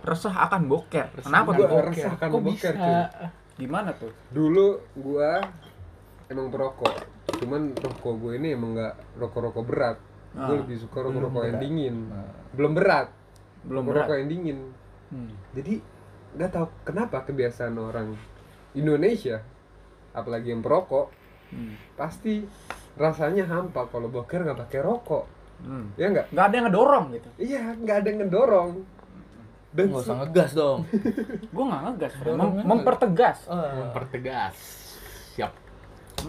resah akan boker. Resah Kenapa tuh? Gua resah akan Kok boker, bisa? cuy. Gimana tuh? Dulu gua emang perokok. Cuman rokok gue ini emang nggak rokok-rokok berat. Ah, gue lebih suka rokok-rokok belum yang dingin. Nah. Belum berat. Belum rokok berat. yang dingin. Hmm. Jadi nggak tahu kenapa kebiasaan orang Indonesia, apalagi yang perokok, Hmm. pasti rasanya hampa kalau boker nggak pakai rokok. Hmm. Ya nggak? Nggak ada yang ngedorong gitu. Iya, nggak ada yang ngedorong. Dan Nggak usah ngegas dong. Gue nggak ngegas, Mem- mempertegas. Mempertegas. Siap.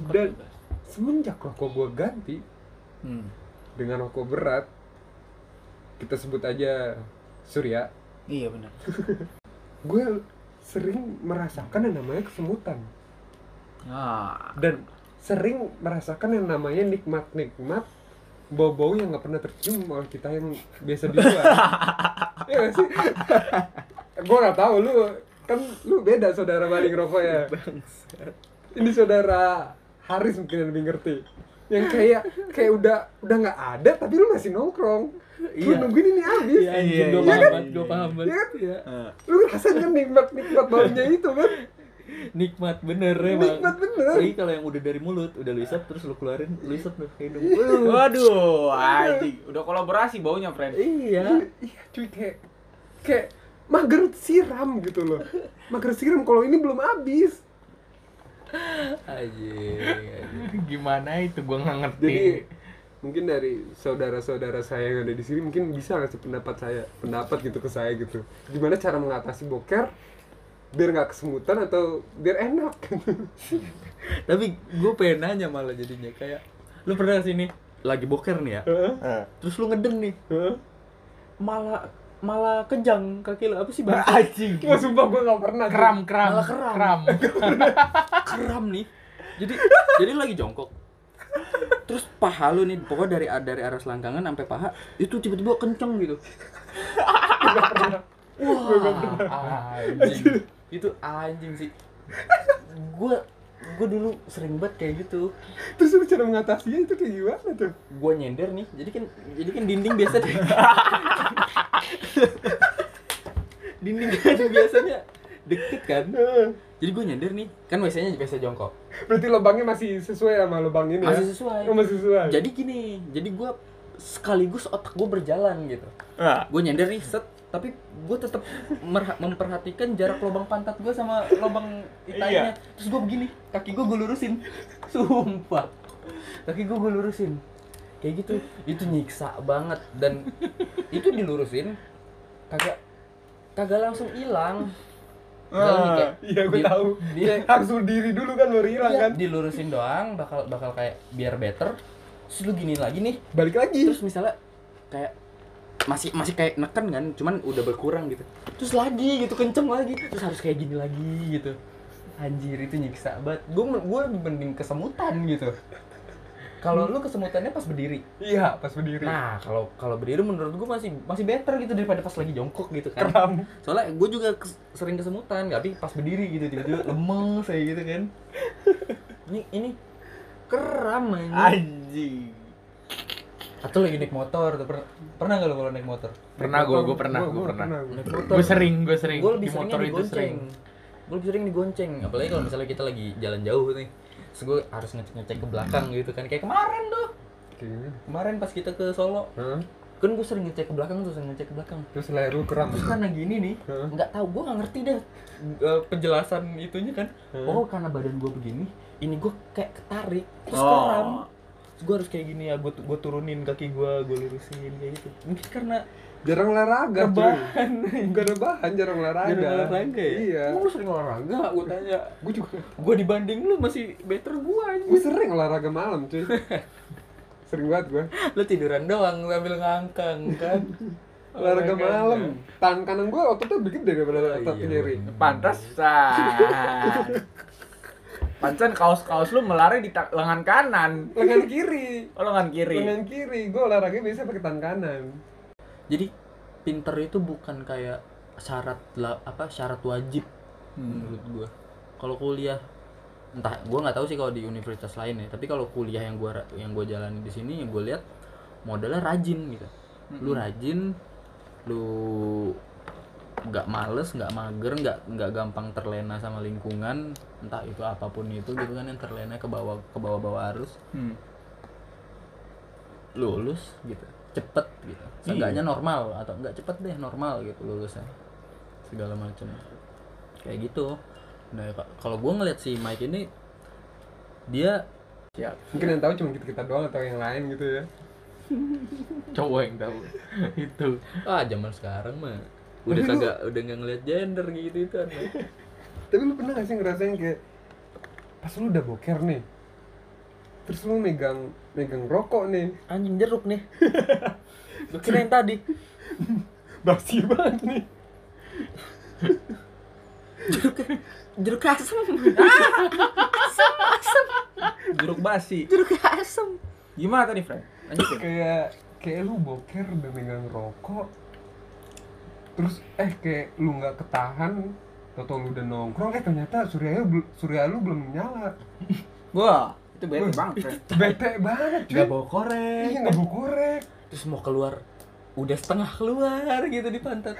dan semenjak rokok gue ganti Hmm. dengan rokok berat, kita sebut aja Surya, Iya benar. gue sering merasakan yang namanya kesemutan Nah, dan sering merasakan yang namanya nikmat-nikmat bau-bau yang nggak pernah tercium oleh kita yang biasa di luar. Iya nggak sih? gue nggak tahu lu kan lu beda saudara maling rokok ya. Ini saudara Haris mungkin yang lebih ngerti. Yang kayak kayak udah udah nggak ada tapi lu masih nongkrong. Lu Iya. nungguin ini habis. Iya, anjing, gue iya, paham iya, gue iya. paham banget. Iya. Iya. eh, Lu ngerasain kan nikmat-nikmat baunya itu kan? Nikmat bener emang. Nikmat bener. Apalagi kalau yang udah dari mulut, udah lu isap terus lu keluarin, lu isap ke hidung. Waduh, anjing. Udah kolaborasi baunya, friend. Iya. Iya, cuy kayak kayak mager siram gitu loh. Mager siram kalau ini belum habis. Anjing. Gimana itu gua nggak ngerti. Jadi mungkin dari saudara-saudara saya yang ada di sini mungkin bisa ngasih pendapat saya, pendapat gitu ke saya gitu. Gimana cara mengatasi boker biar nggak kesemutan atau biar enak Tapi gue pengen nanya malah jadinya kayak lu pernah sini lagi boker nih ya. Heeh. Terus lu ngedeng nih. Heeh. Malah malah kejang kaki lu apa sih bang? Anjing. Wah, sumpah gue gak pernah. Kram kram. Malah keram. Kram. kram nih. Jadi jadi lagi jongkok. Terus paha lu nih pokoknya dari dari arah selangkangan sampai paha itu tiba-tiba kenceng gitu. Wah, anjing. Itu anjing sih. Gue gue dulu sering banget kayak gitu. Terus lu cara mengatasinya itu kayak gimana tuh? Gue nyender nih. Jadi kan jadi kan dinding biasa deh. dinding kan biasanya deket kan. Jadi gue nyender nih. Kan biasanya biasa jongkok. Berarti lubangnya masih sesuai sama lubang ini Masih ya? sesuai. Oh, masih sesuai. Jadi gini, jadi gue sekaligus otak gue berjalan gitu. Nah, Gue nyender nih, set, tapi gue tetap memperhatikan jarak lubang pantat gue sama lubang itanya. Terus gue begini, kaki gue gue lurusin. Sumpah. Kaki gue gue lurusin. Kayak gitu. Itu nyiksa banget dan itu dilurusin kagak kagak langsung hilang. Kayak Iya, gue tahu. di- Dia harus berdiri dulu kan baru hilang Iya, kan? dilurusin doang bakal bakal kayak biar better. Terus lu gini lagi nih, Balik lagi. terus misalnya kayak masih masih kayak neken kan cuman udah berkurang gitu. Terus lagi gitu kenceng lagi. Terus harus kayak gini lagi gitu. Anjir itu nyiksa banget. Gue gue lebih mending kesemutan gitu. Kalau lu kesemutannya pas berdiri? Iya, pas berdiri. nah kalau kalau berdiri menurut gue masih masih better gitu daripada pas lagi jongkok gitu kan. Kram. soalnya gue juga kes- sering kesemutan tapi pas berdiri gitu tiba-tiba lemes kayak gitu kan. Ini ini keram anjing. Atau lagi naik motor tuh. Pernah pernah gak lo kalau naik motor? Pernah gue, gue pernah, Gua- gue pernah. Gue sering, gue sering. gue lebih motor itu sering. gue lebih sering digonceng. Apalagi kalau misalnya kita lagi jalan jauh nih. Terus gue harus ngecek ngecek ke belakang gitu kan. Kayak kemarin tuh. Kemarin pas kita ke Solo. Kan gue sering ngecek ke belakang tuh sering ngecek ke belakang. Terus leher lu kram. terus karena gini nih. Nggak tahu gue nggak ngerti deh eh, penjelasan itunya kan. Oh karena badan gue begini ini gue kayak ketarik terus Oh. Gue harus kayak gini ya gue gue turunin kaki gue gue lurusin kayak gitu mungkin karena Jarang olahraga, rebahan Gak ada bahan, jarang olahraga. Jarang olahraga ya? Iya. Lu sering olahraga? Gue tanya Gue juga. Gue dibanding lu masih better gue Gue sering olahraga malam, cuy. sering banget gue. Lu tiduran doang sambil ngangkang kan Olahraga malam. Tangan kanan gue ototnya lebih gede daripada Oh, otot iya, kiri. bener. Pantesan. Pantesan kaos-kaos lu melari di lengan kanan. Lengan kiri. Oh, lengan kiri. Lengan kiri. Gue olahraga biasa pakai tangan kanan. Jadi pinter itu bukan kayak syarat apa syarat wajib Hmm. menurut gue kalau kuliah entah gue nggak tahu sih kalau di universitas lain ya tapi kalau kuliah yang gue yang gue jalani di sini yang gue lihat modalnya rajin gitu lu rajin lu nggak males nggak mager nggak nggak gampang terlena sama lingkungan entah itu apa pun itu gitu kan yang terlena ke bawah ke bawah bawah arus. Hmm. lulus gitu cepet gitu. Seenggaknya normal atau nggak cepet deh normal gitu lulusnya. Segala macam. Kayak gitu. Nah ka- kalau gue ngeliat si Mike ini dia Siap. mungkin yang tahu cuma kita kita doang atau yang lain gitu ya. Cowok yang tahu. Itu. Ah zaman sekarang mah udah Tapi lu- kagak udah nggak ngeliat gender gitu itu tapi lu pernah gak sih ngerasain kayak pas lu udah boker nih terus lu megang megang rokok nih. Anjing jeruk nih. Gue kira yang tadi. Basi banget nih. Jeruk asem. Jeruk basi. jeruk asem. Gimana tadi, Frank? Lanjutin. kayak kayak lu boker udah megang rokok terus eh kayak lu nggak ketahan atau lu udah nongkrong eh ternyata surya lu surya lu belum nyala. Wah, itu bete banget, bete banget cuy. nggak bawa korek. Iya nggak bawa korek. Terus mau keluar udah setengah keluar gitu di pantat.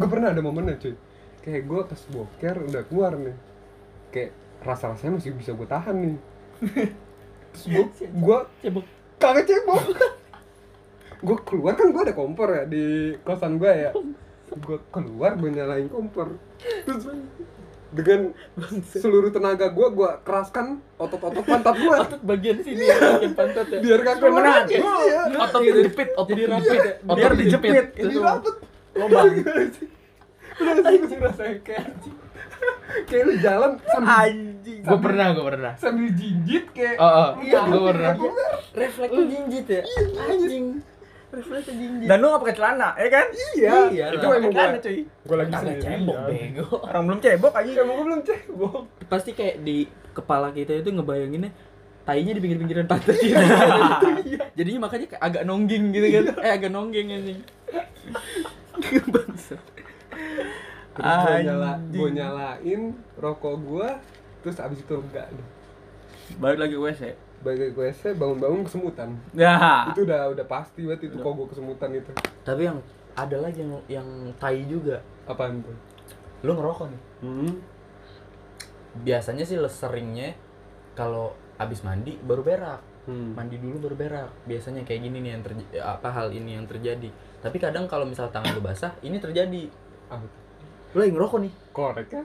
Gue pernah ada momennya cuy. Kayak gue pas boker udah keluar nih. Kayak rasa rasanya masih bisa gue tahan nih. Terus gue gue cebok. Kagak cebok. Gue keluar kan gue ada kompor ya di kosan gue ya gue keluar gue nyalain kompor. Terus dengan seluruh tenaga gue gue keraskan otot-otot pantat gue otot bagian sini ya bagian pantat ya. Biar gak keluar menahan. iya. otot dijepit otot Jadi rapet. Dijepit. ya? otot Biar dijepit. sih gue rasanya kayak kayak lu jalan sambil Anjing. gue pernah gue pernah. sambil jinjit kayak oh, oh. iya gue pernah. refleksnya jinjit ya? Anjing refleksnya jinjit Dan lu gak pakai celana, ya kan? iya Iya, itu emang pakai celana, cuy. gue lagi sendirian. cebok bego Orang belum cebok aja. emang gue belum cebok pasti kayak di kepala kita itu ngebayanginnya tainya di pinggir-pinggiran pantat gitu. Jadinya makanya kayak agak nongging gitu kan. Eh agak nongging anjing. Bangsa. terus nyala gue nyalain rokok gue terus abis itu enggak deh Balik lagi ke WC. Bagi gue WC bangun-bangun kesemutan Ya. itu udah udah pasti banget itu kok gue kesemutan itu Tapi yang ada lagi yang yang tai juga. apaan tuh Lu ngerokok nih. hmm. Biasanya sih seringnya kalau abis mandi baru berak. Hmm. Mandi dulu baru berak. Biasanya kayak gini nih yang terjadi apa hal ini yang terjadi. Tapi kadang kalau misal tangan lu basah, ini terjadi. Ah, Lu lagi ngerokok nih, korek ya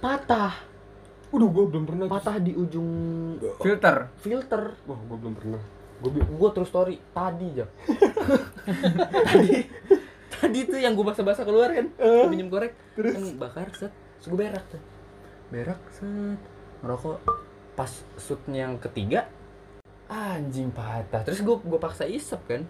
patah. Udah gue belum pernah. Patah di ujung Filter. filter. wah gue belum pernah. Gue gue terus story tadi jam tadi. Tadi tuh yang gue basah-basah keluar kan? Uh, minjem korek terus? kan bakar set. Terus gue berak tuh. Berak set. Ngerokok. Pas shootnya yang ketiga anjing patah. Terus gue gue paksa isep kan?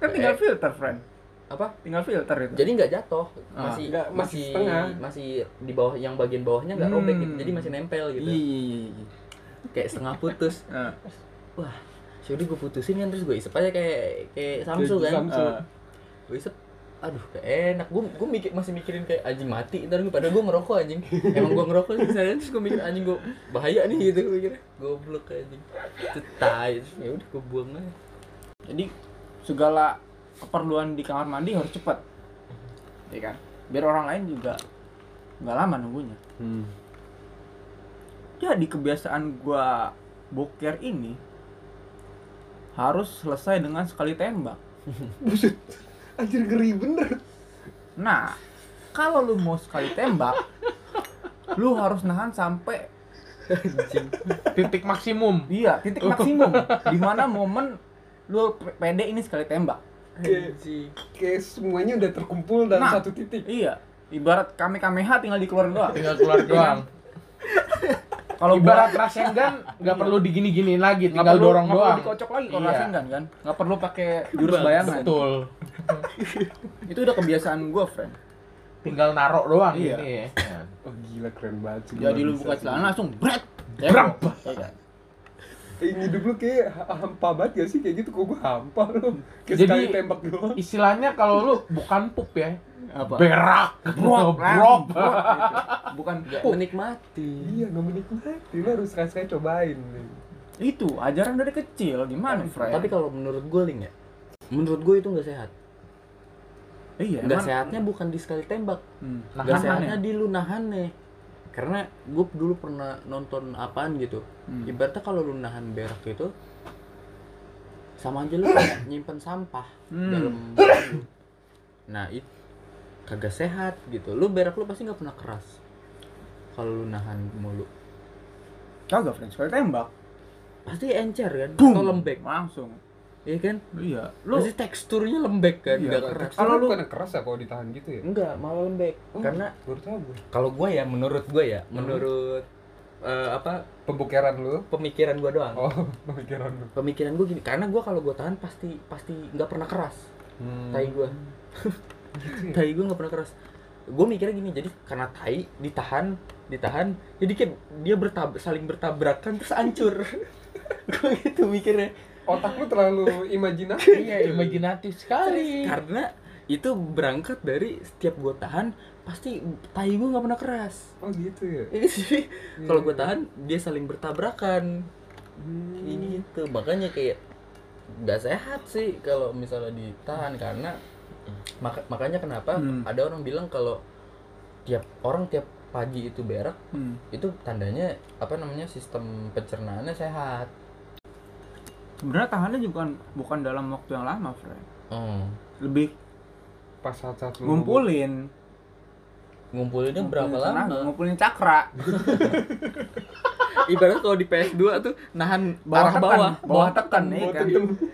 Kan tinggal filter, friend. Apa Tinggal filter itu. jadi nggak jatuh Ah. masih Nggak, masih masih setengah. masih di bawah yang bagian bawahnya nggak robek gitu Hmm. jadi masih nempel gitu iya. kayak setengah putus Nah, wah Sudah gue putusin kan terus gue isep aja kayak kayak Samsul Kayak kan. Samsul. eh, gue isep aduh kayak enak gue gue mikir masih mikirin kayak anjing mati ntar gue padahal gue ngerokok anjing emang gue ngerokok sih saya terus gue mikir anjing gue bahaya nih gitu gue mikir goblok anjing itu tai Terus ya udah gue buang aja jadi segala keperluan di kamar mandi harus cepat. Ya kan? Biar orang lain juga nggak lama nunggunya. Hmm. Jadi kebiasaan gua boker ini harus selesai dengan sekali tembak. Buset. Anjir ngeri bener. Nah, kalau lu mau sekali tembak, lu harus nahan sampai titik maksimum iya titik maksimum di mana momen lu pe- pede ini sekali tembak. Kayak, kayak semuanya udah terkumpul dalam Nah. satu titik. Iya, ibarat kame kameha tinggal dikeluarin doang. tinggal keluar doang Kalau ibarat Rasengan nggak perlu digini-giniin lagi nggak tinggal perlu dorong nggak perlu doang dikocok lagi kalau Iya. Rasengan kan, nggak perlu pakai jurus bayangan. betul Itu udah kebiasaan gua, friend. tinggal narok doang Iya. gini ya. Oh gila keren banget sih. Jadi lu buka celana langsung bret. Brak. Kayak hidup lu kayak ha- hampa banget gak sih kayak gitu kok gua hampa lu. Kayak Jadi- sekali tembak doang. istilahnya kalau lu bukan pup ya Apa? berak Brok, brok. Bukan pup. menikmati Iya nggak menikmati. Lu harus sekali-sekali cobain. nih. Itu ajaran dari kecil gimana, friend? tapi kalau menurut gue ling ya menurut gue itu nggak sehat iya Nggak emang- sehatnya bukan di sekali tembak. Hmm. Nggak Nahan sehatnya ya? di lu nahan nih. Karena gue dulu pernah nonton apaan gitu. Hmm. Ibaratnya kalau lu nahan berak itu sama aja lu nyimpen sampah Hmm. dalam lu. Nah, itu kagak sehat gitu. Lu berak lu pasti nggak pernah keras. Kalau lu nahan mulu. kagak friend sekali tembak Pasti encer kan Boom. atau lembek. langsung Iya kan? iya lu Pasti teksturnya lembek kan, Iya, nggak keras. Kalau lu- bukan keras ya kalau ditahan gitu ya? Enggak, malah lembek. Oh, Karena baru tahu gue. kalau gue ya menurut gue ya, menurut eh, apa Pembukeran lu. pemikiran gue doang. Oh, pemikiran lu. Pemikiran gue gini, karena gue kalau gue tahan pasti pasti nggak pernah keras. Hmm. Tai gue, Gitu ya? tai gue nggak pernah keras. Gue mikirnya gini, jadi karena tai ditahan, ditahan, jadi kayak dia bertab saling bertabrakan terus hancur. gue gitu mikirnya. Otak lu terlalu imajinatif. Iya, imajinatif sekali. Karena itu berangkat dari setiap gue tahan pasti tai gue nggak pernah keras. Oh gitu ya. Jadi kalau gue Iya. tahan dia saling bertabrakan. Hmm. Gitu makanya kayak nggak sehat sih kalau misalnya ditahan karena maka- makanya kenapa Hmm. ada orang bilang kalau tiap orang tiap pagi itu berak Hmm. itu tandanya apa namanya sistem pencernaannya sehat sebenarnya tahannya bukan bukan dalam waktu yang lama friend hmm. lebih Pas saat-saat lu ngumpulin. Ngumpulinnya berapa Ngumpulin tenaga, lama? ngumpulin cakra. Ibarat kalau di PS2 tuh nahan bawah arah tekan bawah. bawah tekan ya kan?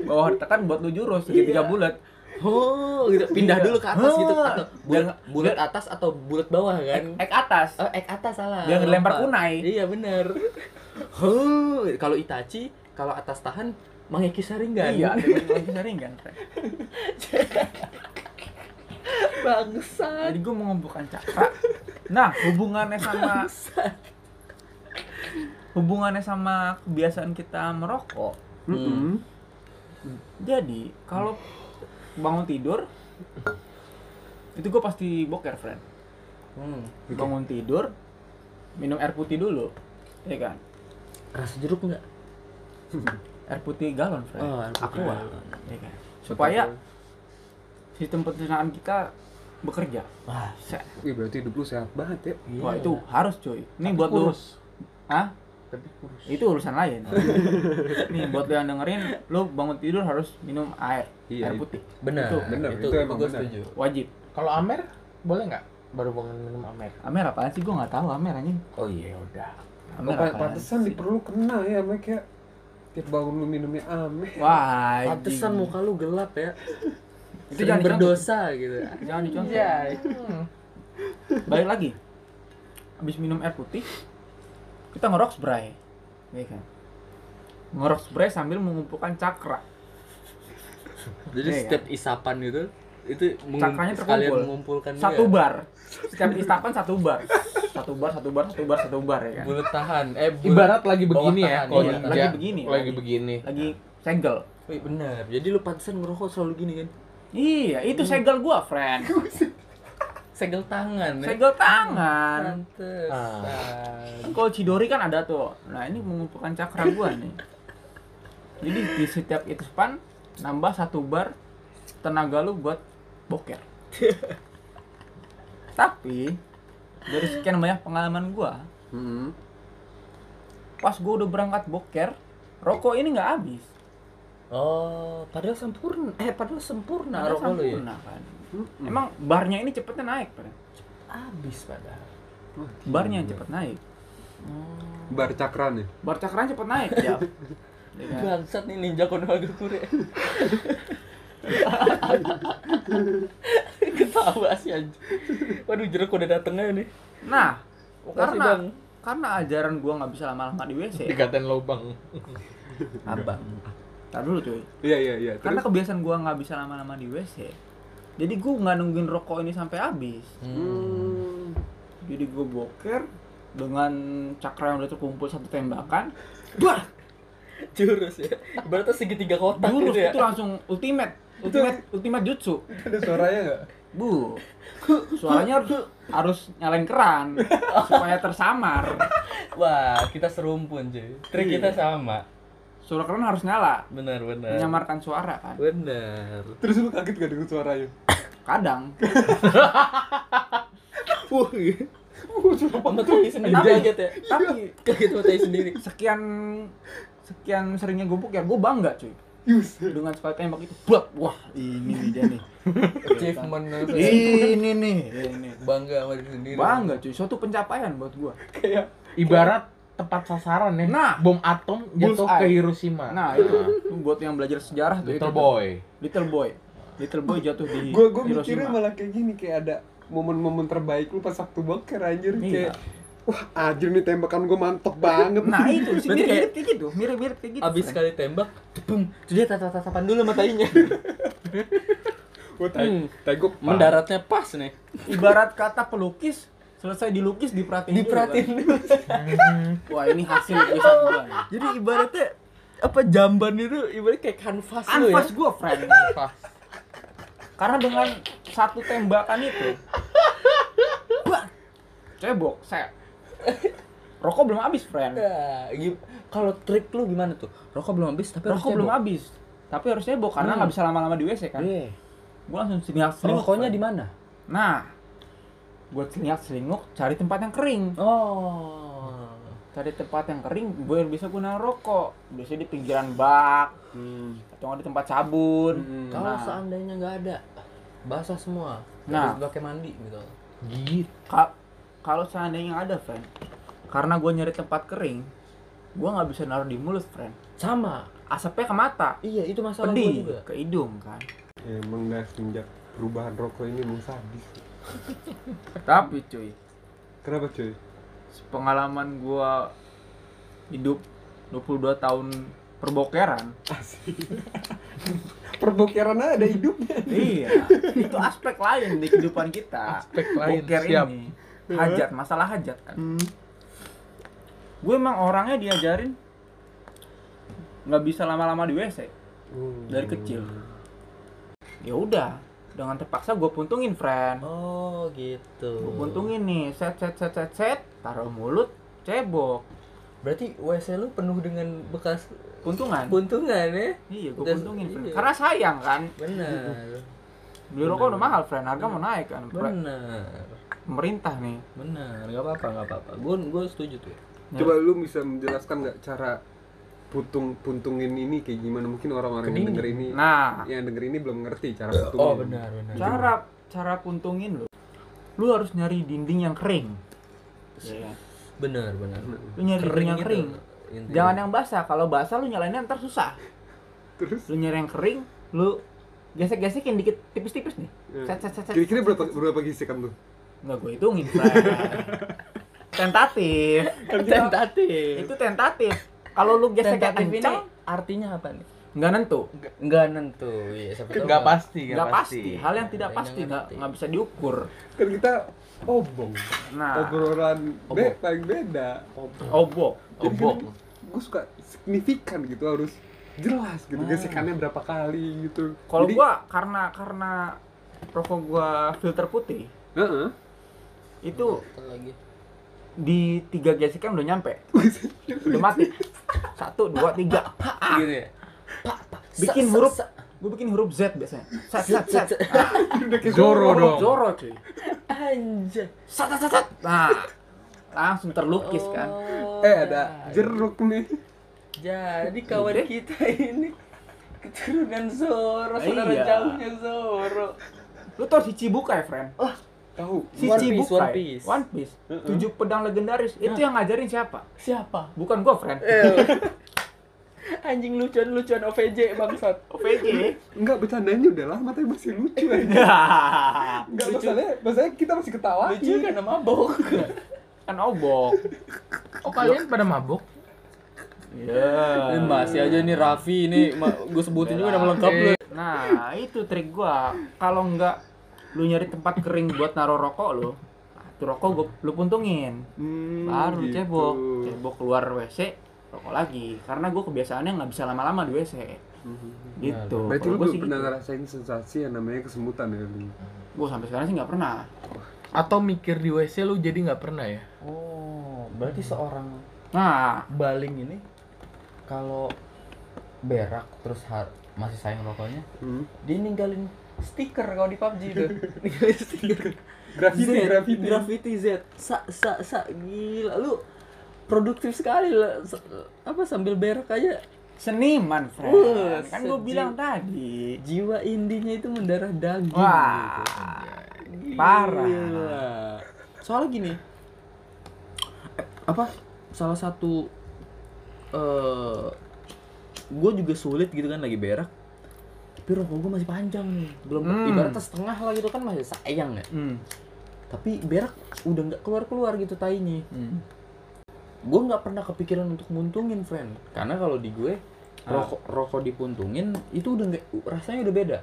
Bawah tekan buat lu jurus segitiga bulat. Oh gitu. Pindah Iya. dulu ke atas gitu atau bulat, Biar- bulat atas atau bulat bawah kan? Ek atas. Oh, ek atas salah. Ngelempar Lupa. kunai. Iya bener. Huh, kalau Itachi kalau atas tahan Mangeki Sharingan. iya ada yang lagi sering kan friend. Bangsat. jadi gue mengumpulkan cakra nah hubungannya sama hubungannya sama kebiasaan kita merokok Mm-mm. jadi kalau bangun tidur itu gue pasti boker friend Hmm. bangun tidur minum air putih dulu ya kan Rasa jeruk enggak? air putih galon friend Oh, air putih Aqua. galon. ya kan supaya sistem pencernaan kita bekerja Wah, Se- Wih, berarti hidup lu sehat banget ya. wah itu harus cuy ini Tapi buat lu kurus. Hah? Tapi kurus. itu urusan lain nih buat lu yang dengerin lu bangun tidur harus minum air Iya, air itu. putih benar. Itu, benar, Itu, itu emang benar. setuju. wajib Kalau Amer boleh nggak? Baru bangun minum Amer. Amer apaan sih gua nggak tahu Amer anjing Oh iya udah. Amer Oh, pa- apaan pantesan di sih? perlu kena ya, Mek ya. Tiap bangun lu minumnya ame. wah. Pantesan muka lu gelap ya. itu jangan berdosa gitu. jangan dicontoh Iya. Hmm. balik lagi habis minum air putih kita ngerok spray ya kan ngerok spray sambil mengumpulkan cakra Jadi Iya, setiap isapan gitu itu Cakranya terkumpul. mengumpulkan satu dia. bar setiap istapan satu bar satu bar satu bar satu bar satu bar ya kan Bulat tahan. Eh, bulat- Ibarat lagi begini ya. tahan, kalau iya. Lagi begini, Lagi lagi. begini. lagi segel Wih, benar. Jadi lu pantesan ngerokok selalu gini kan? iya itu segel gua friend Segel tangan ya. segel tangan Pantesan. Kan kalau Cidori kan ada tuh. Nah, ini mengumpulkan cakra gua nih. Jadi di setiap itu span nambah satu bar tenaga lu buat boker. Tapi dari sekian banyak pengalaman gua, Mm-mm. pas gua udah berangkat boker, rokok ini nggak habis. Oh, padahal sempurna. Eh, padahal sempurna Padahal rokok lu ya. sempurna, kan. Mm-mm. Emang barnya ini cepetnya naik, Pak. Habis padahal. Wah, Barnya cepet naik. Bar cakra nih. Bar cakranya cepet naik, ya. Ya kan? Bangsat nih ninja Konohagakure. Ketawa sih anjing. Waduh, jeruk udah dateng aja nih. Nah, Makasih, karena Bang. karena ajaran gua nggak bisa lama-lama di WC. Dikatain lobang. Abang. Tar dulu cuy. Iya, iya, iya. Karena Terus kebiasaan gua nggak bisa lama-lama di WC. Jadi gua nggak nungguin rokok ini sampai habis. Hmm. Jadi gua boker dengan cakra yang udah terkumpul satu tembakan. Wah, Jurus ya. Berarti segitiga kotak jurus gitu ya. itu langsung ultimate, ultimate, ultimate jutsu. ada suaranya nggak? Bu, suaranya harus, harus nyalain keran supaya tersamar. Wah, kita serumpun cuy. Trik Iya. kita sama. Suara keran harus nyala, Benar, benar. menyamarkan suara kan. Benar. Terus lu kaget gak dengan suaranya? kadang Wah, gitu. Sama tai sendiri kaget ya. tapi Kaget sama tai sendiri. sekian sekian seringnya gubuk ya gue bangga cuy Yus. dengan sekali tembak itu blak wah ini nih dia nih Achievement ya? ini nih ini Bangga sama diri sendiri. bangga cuy suatu pencapaian buat gue Kayak Ibarat tepat sasaran ya. Nah. bom atom jatuh ke Hiroshima. nah itu buat yang belajar sejarah tuh Little boy. little boy little boy jatuh di gue gue mikirnya Hiroshima malah kayak gini kayak ada momen-momen terbaik lu pas waktu boker anjir Iya. kayak wah anjir nih tembakan gue mantep banget nah itu sih mirip kayak- mirip kayak gitu mirip mirip kayak gitu Abis sekali tembak, boom, terus dia tatap-tatapan dulu sama tainya. Wah, tai, Hmm. tai gue Mendaratnya pas nih. ibarat kata pelukis selesai dilukis diperhatiin dulu, Diperhatiin kan. dulu. wah ini hasil lukisan gua nih. Jadi ibaratnya apa jamban itu ibarat kayak kanvas lu ya. anfas gua friend karena dengan satu tembakan itu wah cebok saya rokok belum habis friend Ya, kalau trik lu gimana tuh? Rokok belum habis tapi rokok belum habis tapi harus cebok karena Hmm. nggak bisa lama-lama di WC kan Iya. gua langsung selingat selinguk Rokoknya di mana? nah buat selingat selinguk cari tempat yang kering Oh. cari tempat yang kering gue bisa guna rokok biasanya di pinggiran bak Hmm. atau di tempat sabun Hmm. Kalau Nah. seandainya nggak ada, basah semua. Nah. Nah, pakai mandi gitu. Gitu. Ka- kalau seandainya ada friend karena gue nyari tempat kering gue nggak bisa naruh di mulut friend. Sama. asapnya ke mata. Iya, itu masalah gua pedih juga. ke hidung kan. Emang dah semenjak perubahan rokok ini emang sadis. Tapi cuy kenapa cuy? pengalaman gue hidup 22 tahun perbokeran. Perbokeran ada hidupnya. Iya. Itu aspek lain di kehidupan kita. Aspek lain, Boker siap. ini hajat masalah hajat kan. Gue emang orangnya diajarin nggak bisa lama-lama di WC dari kecil. Ya udah dengan terpaksa gue puntungin friend. Oh, gitu. gue puntungin nih set set set set set taruh mulut cebok. Berarti WC lu penuh dengan bekas puntungan. Buntungan ya? iya gue puntungin friend. iya. karena sayang kan. Benar. beli rokok udah mahal friend. Harga mau naik kan? Benar. Pemerintah nih. Benar, nggak apa-apa, nggak apa-apa. Gue gue setuju tuh. coba lu bisa menjelaskan nggak cara putung puntungin ini kayak gimana? Mungkin orang-orang yang denger ini nah. yang denger ini belum ngerti cara puntungin. Oh, benar, benar. cara cara puntungin lu. Lu harus nyari dinding yang kering. Iya. Benar, benar. lu nyari dinding yang kering. intinya. jangan yang basah. Kalau basah lu nyalainnya ntar susah. Terus? Lu nyari yang kering lu gesek-gesekin dikit tipis-tipis nih. Set set set set kira-kira berapa berapa gesekan tuh nggak gue hitungin tentatif. Tentatif. itu tentatif. Kalau lu geseknya tentatif ini kencang artinya apa nih? nggak nentu. Nggak nentu. Iya, siapa tahu. Nggak pasti, nggak pasti. hal yang tidak yang pasti nggak nggak bisa diukur. Kan kita obong. Nah. Obrolan be Obong. paling beda. Jadi obok kan gue suka signifikan gitu harus jelas gitu Ah. gesekannya berapa kali gitu. Kalau gua karena karena rokok gua filter putih Heeh. Itu lagi. di tiga gesekan udah nyampe. Udah mati. Satu dua tiga. Gitu ya. Bikin huruf gue bikin huruf Z biasanya. Set set set Zoro dong. Zoro cuy. Anjay. set set set, set. nah langsung terlukis kan. Oh, eh ada jeruk nih. Jadi kawan kita ini keturunan Zoro, saudara Iya. jauhnya Zoro. lu tau si Cibukai friend tahu si One Piece, Cibukai One Piece. One Piece Heeh. tujuh pedang legendaris itu yang ngajarin siapa Siapa? bukan gua friend Anjing lucuan-lucuan OVJ bangsat. OVJ enggak bercandanya udah lama tapi masih lucu aja enggak Lucu. masalahnya masalahnya kita masih ketawa Lucu karena mabok. kan obok Oh kalian pada mabuk? ya Ini masih aja nih Raffi ini gue sebutin juga nama lengkap lu. Nah, itu trik gua. Kalau enggak lu nyari tempat kering buat naruh rokok lu, nah, tuh rokok gua lu puntungin. Hmm, Baru gitu. cebok, cebok keluar WC, rokok lagi. Karena gua kebiasaannya nggak bisa lama-lama di WC. Gitu. berarti Kalau lu belum sih pernah gitu. ngerasain sensasi yang namanya kesemutan ya lu Gua sampai sekarang sih nggak pernah. Atau mikir di WC lu jadi nggak pernah ya? Oh, berarti seorang Nah, baling ini kalau berak terus har- masih sayang rokoknya, hmm. dia ninggalin stiker kalau di PUBG itu stiker Graffiti, Z, graffiti. graffiti Z sa sa sa gila lu produktif sekali lah apa sambil berak aja Seniman, friend. Wah, kan gue bilang tadi. jiwa indinya itu mendarah daging Wah, gitu. parah. Gila. soalnya gini eh, apa salah satu eh gue juga sulit gitu kan lagi berak tapi rokok gue masih panjang nih belum Hmm. ibaratnya setengah lah gitu kan masih sayang ya Hmm. tapi berak udah nggak keluar keluar gitu tainya Hmm. gue nggak pernah kepikiran untuk muntungin friend karena kalau di gue Ah. rokok rokok dipuntungin itu udah nggak rasanya udah beda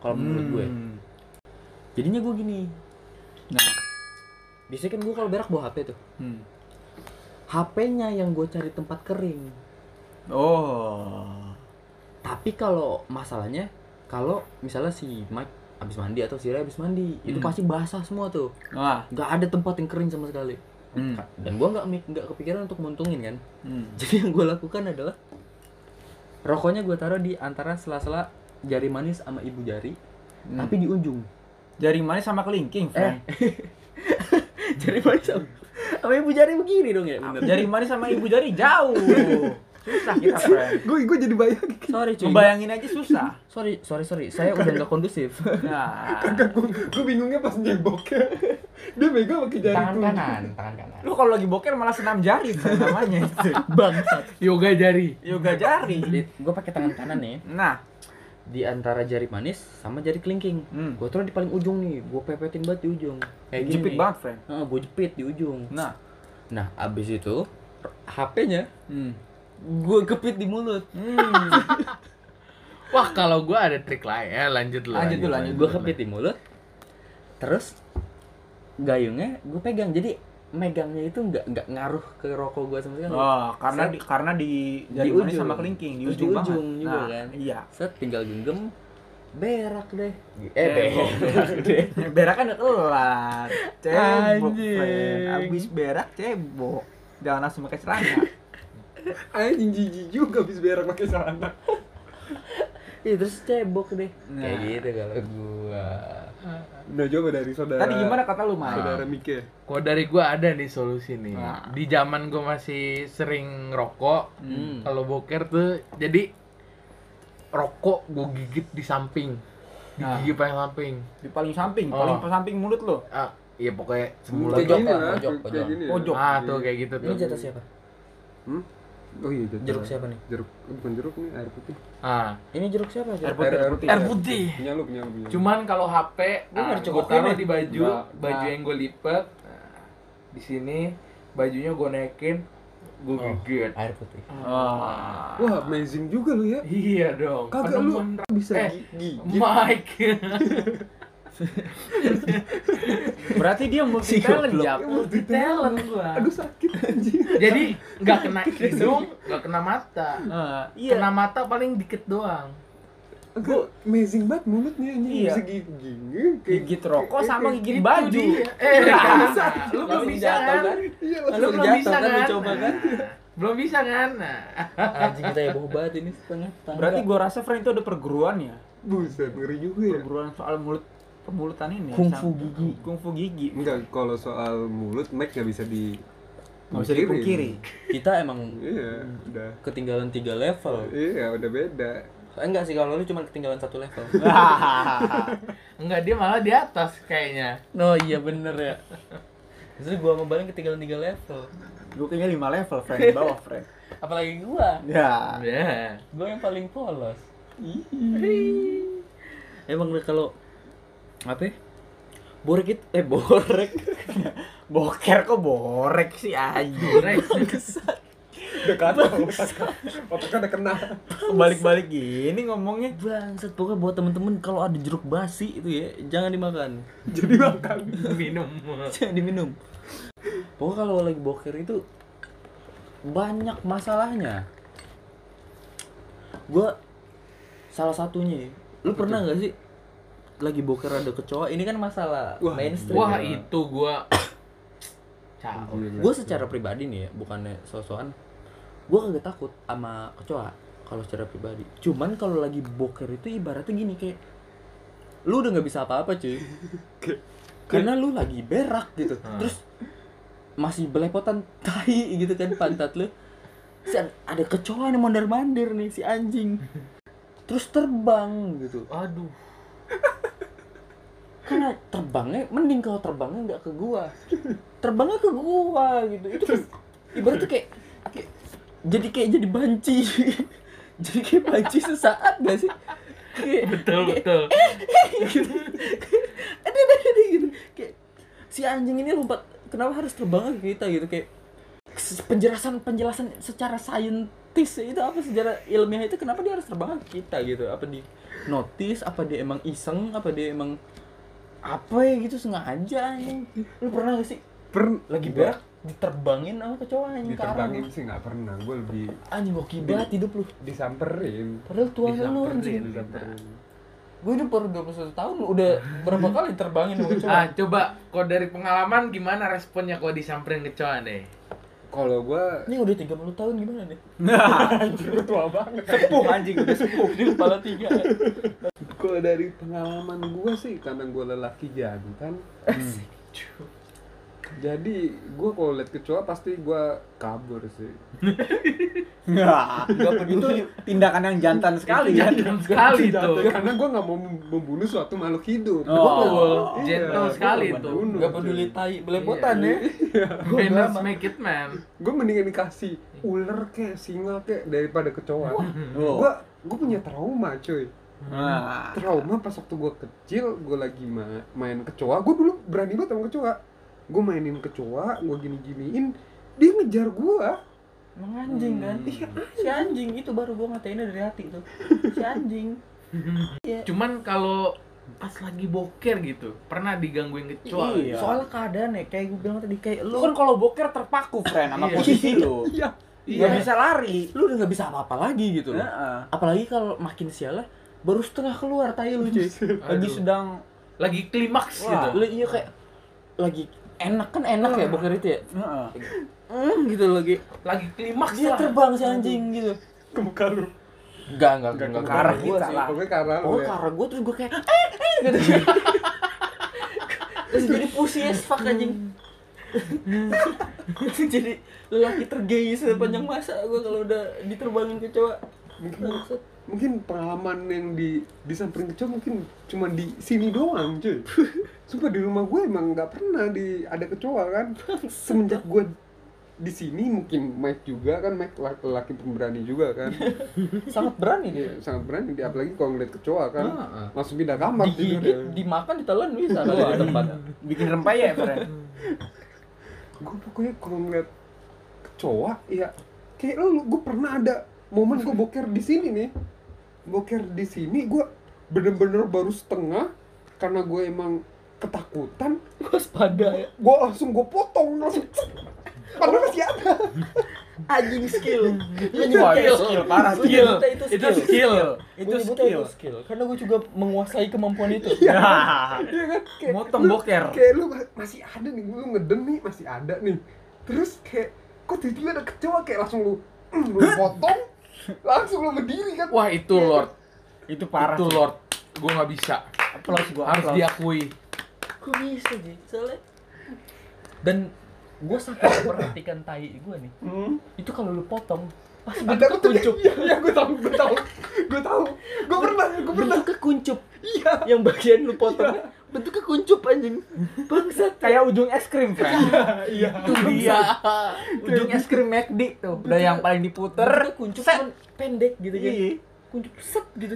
kalau menurut gue Hmm. jadinya gue gini Nah. biasanya kan gue kalau berak bawa HP tuh Hmm. HP-nya yang gue cari tempat kering Oh. tapi kalau masalahnya kalau misalnya si Mike habis mandi atau si Ray habis mandi itu Hmm. pasti basah semua tuh Wah. nggak ada tempat yang kering sama sekali Hmm. dan gue nggak mik- nggak kepikiran untuk muntungin kan Hmm. jadi yang gue lakukan adalah rokoknya gue taruh di antara sela-sela jari manis sama ibu jari Hmm. tapi di ujung Jari manis sama kelingking, friend. jari manis sama, sama ibu jari begini dong ya bener Jari manis sama ibu jari jauh. Susah kita, friend. Gue gue jadi bayang. sorry cuy Ngebayangin aja susah. sorry sorry sorry saya udah nggak kondusif Nah. Gue gue bingungnya pas nyeboknya. Dia megang pakai jari tangan tunjuk. kanan tangan kanan Lu kalau lagi boker malah senam jari namanya itu. bangsat Yoga jari. Yoga jari. gue pakai tangan kanan nih Nah. di antara jari manis sama jari kelingking Hmm. gue taruh di paling ujung nih gue pepetin banget di ujung kayak gini Jepit banget, friend. gue jepit di ujung Nah. nah abis itu HP-nya Hmm. Gue kepit di mulut Hmm. Wah, kalau gua ada trik lain. Ya, lanjut lu. Lanjut dulu, lanjut gue kepit di mulut terus gayungnya gue pegang jadi megangnya itu nggak nggak ngaruh ke rokok gue sama sekali Oh, karena Set. di, karena di Di ujung. sama kelingking di ujung, di banget. ujung juga nah, kan. Iya. set tinggal genggam berak deh eh Cebok. berak deh berak kan udah kelar. Cebok, Anjing. Abis berak cebok. Jangan langsung pakai celana. Anjing jijik juga habis berak pakai celana. Iya terus cebok deh Nah. kayak gitu kalau gua Udah coba dari saudara. Tadi gimana kata lu, Mai? Saudara Mike. Kalau dari gua ada nih solusi nih. Nah. Di zaman gua masih sering ngerokok, Hmm. kalau boker tuh jadi rokok gua gigit di samping. Di Nah. gigi paling samping. Di paling samping, Oh. paling samping mulut lu. Ah, iya pokoknya Kayak Pojok, pojok, kayak pojok. ya. Pojok. Ah, tuh kayak gitu tuh. ini jatah siapa Hmm? Oh iya jatuh. jeruk siapa nih Jeruk, oh, bukan jeruk nih, air putih. Ah, ini jeruk siapa Air jeruk putih, air putih. air putih. Punya lu, punya lu, punya lu. Cuman kalau HP, ah, dicoba gua taruh di baju, Nggak. baju Nah. yang gue lipet. Nah, di sini bajunya gue naikin, gue Oh. gigit. air putih Wah. Wah, amazing juga lu ya. Iya dong. Kagak lu bisa eh, gigi. Mike. Berarti dia multi talent. Jap. Multi talent gua. Aduh sakit anjing. Jadi nggak kena hidung, nggak kena mata. Eh, iya. Kena mata paling dikit doang. Agak amazing banget mulutnya anjing. Iya. Bisa gigi. Gigit rokok sama gigit Itu baju. Eh, lu belum bisa kan? Lu belum bisa kan, dicoba kan? Belum bisa kan? Anjing kita heboh banget ini setengah tangga Berarti gua rasa friend itu ada perguruan ya. Buset, ngeri juga ya. Perguruan soal mulut pemulutan ini. Kungfu gigi. Kungfu gigi. Enggak, kalau soal mulut Mike nggak bisa di Nggak bisa dipungkiri. kita emang Iya, udah. ketinggalan tiga level Iya, udah beda. Eh, enggak sih kalau lu cuma ketinggalan satu level Enggak, dia malah di atas kayaknya. oh iya bener ya Justru gua sama Balen ketinggalan tiga level Gue kayaknya 5 level, friend. Di bawah, friend. apalagi gua Ya. Ya. gua yang paling polos emang deh kalau apa borek itu eh borek Boker kok borek sih anjing. Udah kacau. Otaknya udah kena. Balik-balik gini ngomongnya. bangsat pokoknya buat temen-temen kalau ada jeruk basi itu ya jangan dimakan Jadi makan. Minum. jangan diminum pokoknya kalau lagi boker itu banyak masalahnya gua salah satunya ya, lu pernah nggak sih lagi boker ada kecoa ini kan masalah Wah, mainstream Wah, Iya. itu gua gue secara pribadi nih ya bukannya sosokan gue kagak takut sama kecoa kalau secara pribadi. Cuman kalau lagi boker itu ibaratnya gini kayak lu udah nggak bisa apa-apa cuy. Karena lu lagi berak gitu. Hmm. terus masih belepotan tai gitu kan pantat lu. Si ada, kecoa yang mondar mandir nih si anjing. Terus terbang gitu. Aduh. Karena terbangnya mending kalau terbangnya nggak ke gua. Terbangnya ke gua gitu. Itu ibaratnya kayak, kayak jadi kayak jadi banci. Jadi kayak banci sesaat gak sih? Kayak, Betul, kayak, betul. gitu. Ada ada gitu. Kayak si anjing ini lompat kenapa harus terbang ke kita? Gitu kayak penjelasan penjelasan secara saintis itu apa? Secara ilmiah itu kenapa dia harus terbang ke kita? Gitu. Apa di notice apa dia emang iseng apa dia emang apa ya gitu sengaja anjing. Lu pernah gak sih? Per lagi berak diterbangin sama kecoa anjing diterbangin sih nggak pernah. Gue lebih anjing gua kibat hidup lu. disamperin. Padahal tua lu anjing. Disamperin gue hidup baru 21 tahun lu udah berapa kali terbangin sama kecoa? Ah, coba kok dari pengalaman gimana responnya kalau disamperin kecoa deh? kalau gue ini udah 30 tahun gimana nih Nah, tua banget. Sepuh anjing udah sepuh. di kepala tiga kalau dari pengalaman gue sih karena gue lelaki jantan jadi gue kalau liat kecoa pasti gue kabur sih. Nggak, itu tindakan yang jantan sekali. Ya. Jantan sekali tuh. karena gue nggak mau membunuh suatu makhluk hidup. Oh. Iya, Gentle gua sekali nggak tuh. bunuh, Gak peduli tai belepotan ya. Manners make it man. gue mendingan dikasih ular kayak singa kayak daripada kecoa. Oh. gue gue punya trauma cuy Nah, trauma pas waktu gue kecil gue lagi ma- main kecoa gue dulu berani banget sama kecoa gue mainin kecoa gue gini giniin dia ngejar gue Emang anjing kan si anjing itu baru gua ngatainnya dari hati tuh si anjing Cuman kalau pas lagi boker gitu, pernah digangguin kecoa. Iya. soalnya keadaan ya kayak gue bilang tadi kayak lu kan kalau boker terpaku, friend, sama Iya. posisi lu. iya Nggak Iya. bisa lari. lu udah nggak bisa apa-apa lagi gitu loh. Heeh. apalagi kalau makin sial baru setengah keluar tai lu cuy. Lagi sedang Lagi klimaks Wah. gitu. lu iya kayak lagi enak kan enak ya boker itu ya? Heeh. mm, gitu lagi. Lagi klimaks dia lah. terbang si anjing gitu. Ke muka lu. Enggak enggak Nggak enggak ke ke arah gua kita sih lah. pokoknya karena lu oh ya. karena gue terus gue kayak eh eh gitu. Terus jadi pussy as fuck anjing. Jadi lelaki tergay sepanjang masa gue kalau udah diterbangin kecoa mungkin mungkin pengalaman yang di disamperin kecoa mungkin cuma di sini doang cuy. Sumpah di rumah gue emang nggak pernah di ada kecoa kan? Semenjak gue di sini mungkin Mike juga kan? Mike laki, laki pemberani juga kan? Sangat berani dia. Dia sangat berani dia apalagi kalau ngeliat kecoa kan? Heeh. langsung pindah kamar digigit ya. dimakan ditelan bisa kalau di tempat bikin rempeyek, friend. gue pokoknya kalau ngeliat kecoa ya kayak lu gue pernah ada momen gue boker di sini nih boker di sini gue bener-bener baru setengah karena gue emang ketakutan. Waspada ya. Gue langsung gue potong langsung padahal masih ada. Anjing skill. Itu skill. parah tuh. skill itu Itu skill. skill. Itu Gua nyebutnya skill. itu skill. karena gue juga menguasai kemampuan itu. Ya. Iya. Kan? Kayak Motong boker. kayak lu ma- masih ada nih lu ngeden nih masih ada nih. Terus kayak kok tiba-tiba ada kecoa kayak langsung lu lu potong langsung lu berdiri kan Wah, itu Lord. Itu parah. Itu sih. Lord. Gua nggak bisa. Aplaus gua. Harus aplaus. diakui. kok bisa sih soalnya dan gue sampai perhatikan tai gue nih Hmm. itu kalau lu potong pasti ada bentuknya betul kuncup iya iya gue tahu gue tahu gue tahu gue pernah gue pernah bentuknya kuncup iya yang bagian lu potong bentuknya kuncup anjing bangsat Kayak ujung es krim, friend. iya itu dia ujung es krim McD tuh. Udah yang paling diputer. kuncup set. pendek gitu kan Iya. kuncup set gitu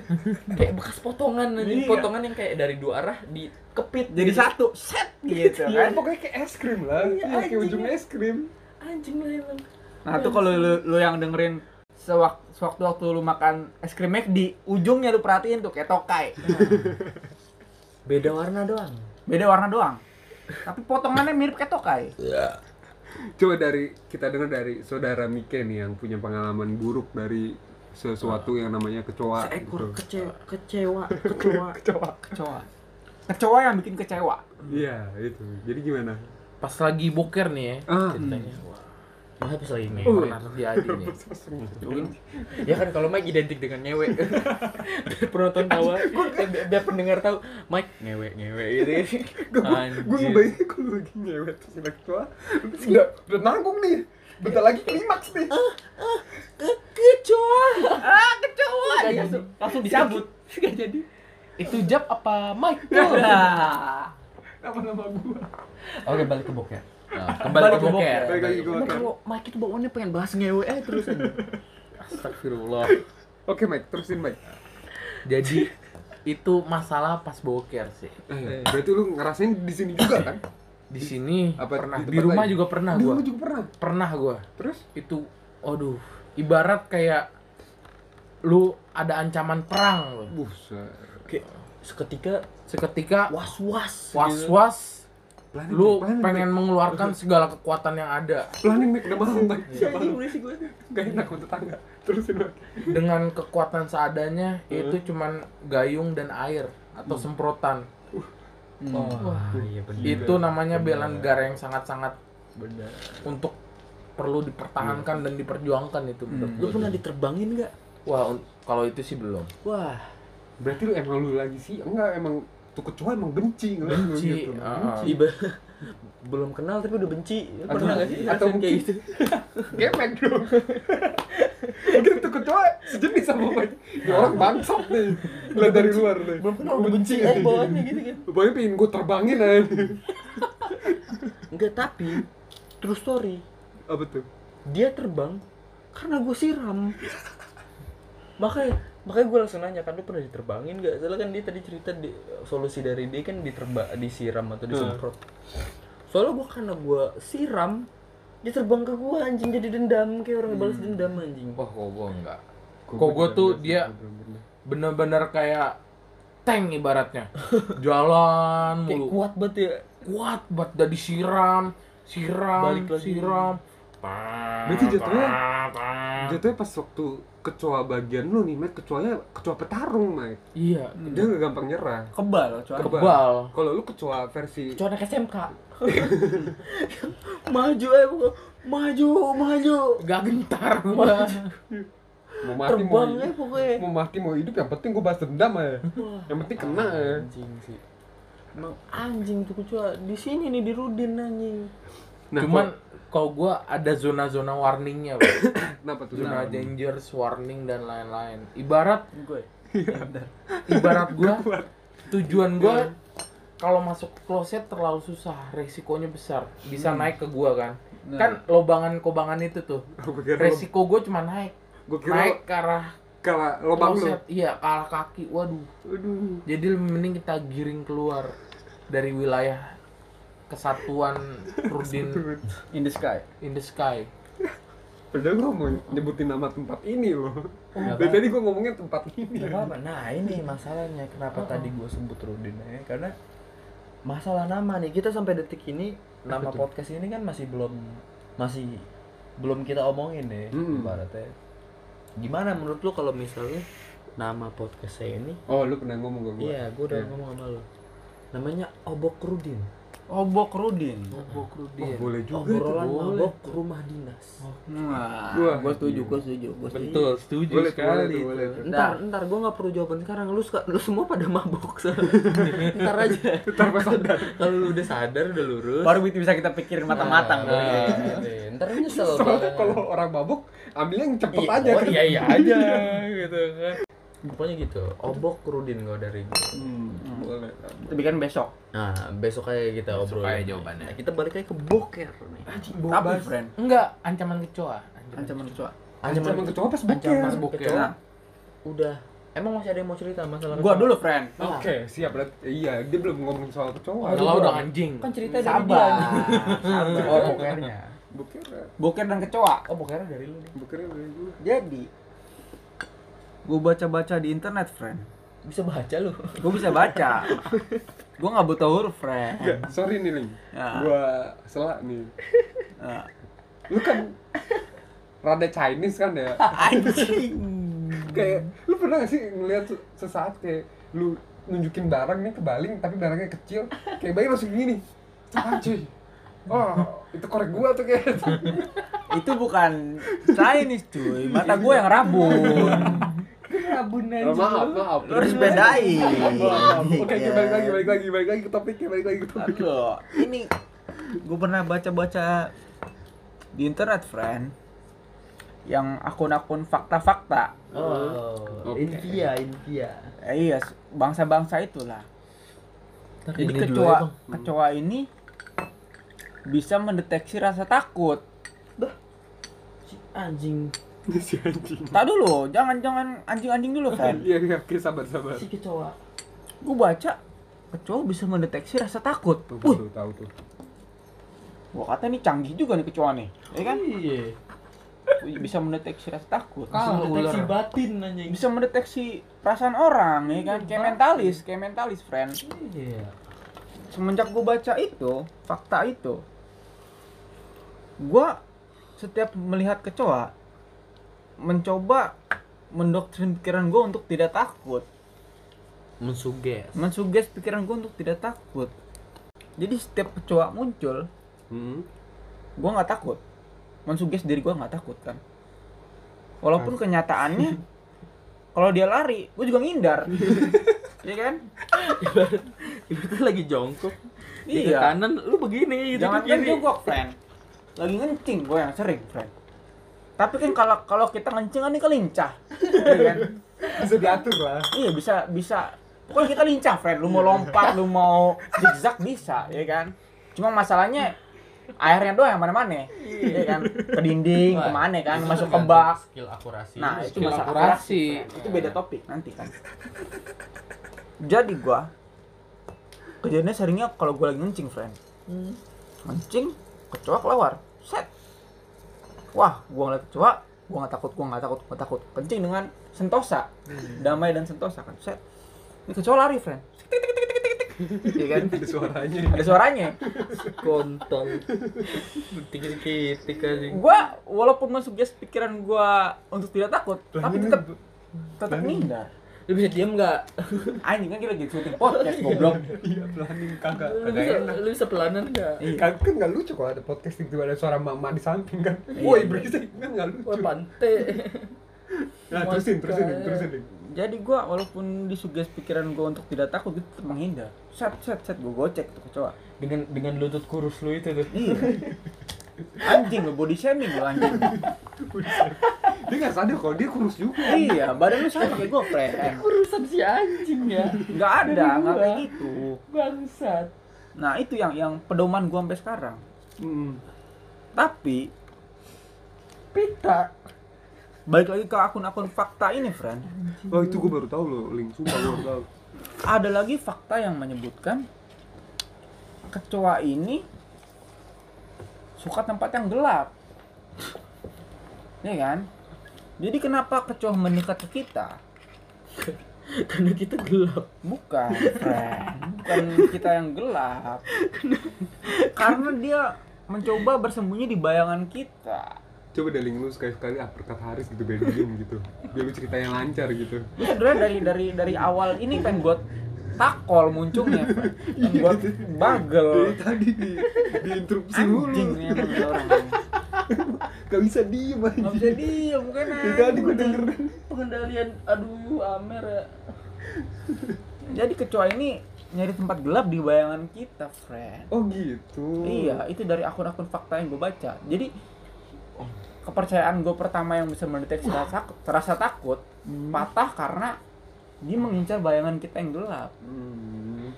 kayak bekas potongan anjing Iya. potongan yang kayak dari dua arah dikepit Jadi gitu. satu set gitu Iya, kan. pokoknya kayak es krim lah Iya, iya, kayak ujung es krim anjing lah emang Nah, tuh kalau lu, lu yang dengerin sewaktu sewaktu waktu lu makan es krim McD, ujungnya lu perhatiin tuh kayak tokai. Beda warna doang Beda warna doang. Tapi potongannya mirip kayak tokai. coba dari kita dengar dari saudara Mike nih yang punya pengalaman buruk dari sesuatu yang namanya kecoa seekor gitu. kecewa kecewa kecewa kecoa Kecoa. Kecoa yang bikin kecewa. iya itu jadi gimana Pas lagi boker nih ya. ah Ceritanya. Wah. Pas lagi Nih, ngewe. pernah terjadi nih. Ya kan kalau Mike identik dengan ngewe. biar penonton tahu, eh, bi- biar pendengar tahu Mike ngewe ngewe gitu. gue gue ngebayangin kalau lagi ngewet terus lagi tua terus udah udah nanggung nih bentar lagi klimaks nih Kecoa. Ah, kecoa. Gak jadi. Langsung dicabut. Gak jadi. Itu Jab apa Mike? Nah. apa nama gua Oke balik ke boker. Nah, kembali ke boker. Emang kalau Mike itu bawaannya pengen bahas ngewe eh terus aja. Astagfirullah. oke Mike terusin Mike Jadi itu masalah pas boker sih. eh, berarti lu ngerasain di sini juga kan Di sini Apa, pernah di di, rumah lain? juga pernah di gua. rumah juga pernah Pernah gua. terus Itu aduh, ibarat kayak lu ada ancaman perang lu. buset Kayak seketika Seketika was-was. was-was Planning, lu planning, pengen mengeluarkan segala kekuatan yang ada. Planning Mike udah malam Mike siapa lu gak enak untuk tetangga terusin Mike dengan kekuatan seadanya itu cuman gayung dan air atau semprotan. Oh, iya benar. itu namanya bela negara yang sangat-sangat benar. untuk perlu dipertahankan dan diperjuangkan itu menurut Lu pernah diterbangin nggak? wah kalau itu sih belum. Wah, berarti lu emang lu lagi sih? Enggak emang tuh kecoa emang benci ngeliat lu Benci, gitu ah. iba belum kenal tapi udah benci. Lu Pernah nggak sih atau ngerasain kayak mungkin- gitu? gemek dong mungkin tuh kecoa sejenis sama Mike ya orang bangsat nih lihat dari luar nih Belum kenal udah benci eh bawaannya gitu kan. Pokoknya pengen gue terbangin aja Enggak tapi true story. Apa tuh? Dia terbang karena gue siram. makanya makanya gue langsung nanya kan lu pernah diterbangin gak? Soalnya kan dia tadi cerita di, solusi dari dia kan diterba disiram atau disemprot. Soalnya gue karena gue siram dia terbang ke gue anjing jadi dendam kayak orang balas dendam anjing. wah kok gua enggak kok gua tuh dia bener-bener kayak tank ibaratnya jalan Kayak mulu kuat banget ya. kuat banget udah disiram siram Balik lagi. siram Berarti jatuhnya- jatuh Jatuhnya pas waktu kecoa bagian lu nih, Mike, kecoanya kecoa petarung, Mike. iya Dia gak gampang nyerah. Kebal, coy. kebal Kalau lu kecoa versi Kecuali anak SMK. maju eh pokoknya. maju maju gak gentar gua mau mati mau terbang eh pokoknya mau mati mau hidup yang penting gue balas dendam aja. Yang penting kena ya. anjing sih emang anjing tuh kecoa di sini nih di Rudin anjing Nah, cuman kalau gua ada zona-zona warningnya Bro. kenapa tuh? zona dangers warning dan lain-lain. Ibarat Gue. ibarat gua tujuan gua kalau masuk kloset terlalu susah resikonya besar. Bisa naik ke gua kan? Nah. kan lobangan-kobangan itu tuh. Gue kira resiko gua cuma naik. Gue kira naik ke arah kalau lobang lu. kloset. Iya ke arah kaki. Waduh. Aduh. jadi lebih mending kita giring keluar dari wilayah kesatuan Rudin In the sky. in the sky. Padahal gue mau nyebutin nama tempat ini loh. Nggak Dari tadi gue ngomongnya tempat ini. Apa nah ini masalahnya kenapa tadi gue sebut Rudin ya? Karena masalah nama nih. Kita sampai detik ini nama podcast ini kan masih belum masih belum kita omongin deh Hmm. ibaratnya. Gimana menurut lu kalau misalnya nama podcast saya ini? Oh, lu pernah ngomong ke gue? iya gue udah ngomong sama lu. Namanya obok Rudin Obok Rudin. Obok Oh, Rudin boleh juga obrolan tuh. mabok rumah dinas Wah, Wah, gue setuju, iya. gue setuju, gue setuju. betul setuju Boleh sekali boleh itu. boleh tuh. ntar ntar gue nggak perlu jawaban sekarang lu suka lu semua pada mabok ntar aja Ntar pas sadar. kalau lu udah sadar udah lurus Baru bisa kita pikirin matang-matang. Nah, iya. ntar nyesel Soalnya kalau orang mabuk, ambilnya yang cepet Iya, aja oh, kan. iya iya aja gitu kan pokoknya gitu obok rudin gue dari gue Hmm. Boleh. Kita bikin besok. nah besok aja kita Besok obrolin aja jawabannya. Nah, kita balik lagi ke boker nih Tapi, friend, enggak ancaman kecoa ancaman ancaman kecoa. Ancaman kecoa pas boker. ancaman boker kecoa udah emang masih ada yang mau cerita masalah Gua kecoa? dulu, friend. Oke, siap berarti. Iya, dia belum ngomongin soal kecoa. kalau udah anjing kan cerita dari Sabar. dia Sabar. oh bokernya Boker. Boker dan kecoa. oh bokernya dari lu nih Bokernya dari gue. Jadi, gue baca-baca di internet, friend. bisa baca lu Gue bisa baca. gue nggak buta huruf, friend. Enggak, sorry nih, Ling. Ya. Gua selak nih. Nah, Lu kan rada Chinese kan ya? anjing. kayak lu pernah gak sih ngeliat se- sesaat kayak lu nunjukin barang nih ke baling tapi barangnya kecil kayak bayi langsung gini apaan cuy oh itu korek gua tuh kayak itu bukan Chinese cuy mata gue yang rabun Rabun Oh, maaf maaf lu harus bedain oke oke Iya. balik lagi balik lagi balik lagi ke topiknya balik lagi ke topik Aduh, ini gue pernah baca-baca di internet, friend, yang akun-akun fakta-fakta. Oh, Oke. India, India. Eh, iya, bangsa-bangsa itulah. Jadi Ini dulu ya, kecoa, Bang. kecoa ini bisa mendeteksi rasa takut. Si anjing, si anjing Tak dulu, jangan-jangan anjing-anjing dulu, friend. iya iya oke sabar sabar si kecoa. Gue baca kecoa bisa mendeteksi rasa takut. tuh tahu tuh gua kata ini canggih juga nih kecoa nih, ya kan? Iya. Bisa mendeteksi rasa takut. Ah, Langsung deteksi ular. batin anjing. bisa mendeteksi perasaan orang ya kan kayak mentalis kayak mentalis friend Iya. semenjak gue baca itu fakta itu gue setiap melihat kecoa mencoba mendoktrin pikiran gue untuk tidak takut Mensuges. mensuges pikiran gue untuk tidak takut jadi setiap kecoa muncul hmm. gue nggak takut mensuges diri gue nggak takut kan walaupun kenyataannya kalau dia lari gue juga ngindar Iya kan Itu lagi jongkok. Di Iya. kanan lu begini gitu. Jangan kan jongkok, friend. Lagi ngencing gue yang sering, friend. Tapi kan kalau kalau kita ngencing kan ini kelincah. Iya kan? bisa diatur lah Iya, bisa bisa Pokoknya kita lincah, friend. Lu mau lompat, lu mau zigzag bisa, ya kan? Cuma masalahnya airnya doang yang mana-mana. Iya kan? Ke dinding, ke mana kan? itu Masuk ke bak. Skill akurasi. Nah, itu skill masalah akurasi. Itu beda topik nanti kan. Jadi gua kejadiannya seringnya kalau gua lagi ngencing, friend. Hmm. Ngencing, kecoa keluar. Wah, gua ngeliat kecoa, gua nggak takut, gua nggak takut, gua takut. Kencing dengan sentosa, damai dan sentosa kan. Set. Ini kecoa lari, friend. Tik, tik, tik, tik, tik, tik, tik. Iya kan? ada suaranya Ada suaranya. kontol. Titik-titik anjing. Gua walaupun mensuggest pikiran gua untuk tidak takut, tapi tetap tetap ngindar. Lu bisa diam enggak? Anjing kan kita lagi syuting podcast goblok. iya pelanin kagak Lu bisa lu bisa pelanan enggak? kan kan nggak lucu kalau ada podcast itu ada suara mama di samping kan Iya. woi berisik kan nggak lucu Wah, pante. nah terusin terusin terusin. Jadi gua walaupun disuges pikiran gua untuk tidak takut, gitu tetap menghindar. Set set set gua gocek tuh kecoa. Dengan dengan lutut kurus lu itu tuh. Iya. Anjing lo body shaming lo anjing. dia nggak sadar kalau dia kurus juga iya, badan lu sama kayak gua, friend. Kurusan si anjing ya. Nggak ada, nggak kayak gitu. Bangsat. Nah, itu yang yang pedoman gua sampai sekarang. hmm. Tapi Pita. balik lagi ke akun-akun fakta ini, friend. oh itu gue baru tahu loh link sumpah gue baru tahu Ada lagi fakta yang menyebutkan kecoa ini suka tempat yang gelap. Iya kan? Jadi kenapa kecoa mendekat ke kita? Karena kita gelap. Bukan, friend. Bukan kita yang gelap. Karena dia mencoba bersembunyi di bayangan kita. coba link lu sekali sekali ah perkat Haris gitu diem gitu biar lu cerita yang lancar gitu Itu sebenarnya dari dari dari awal ini pengen buat takol munculnya, friend. Pengen buat dari bagel. tadi di diinterupsi emang ini orang. gak bisa diem aja Nggak bisa diem kan dari tadi gue denger Pengendalian aduh Amer ya. Jadi kecoa ini nyari tempat gelap di bayangan kita, friend. oh gitu Iya, itu dari akun-akun fakta yang gue baca. Jadi kepercayaan gue pertama yang bisa mendeteksi rasa, rasa takut patah karena dia mengincar bayangan kita yang gelap. hmm.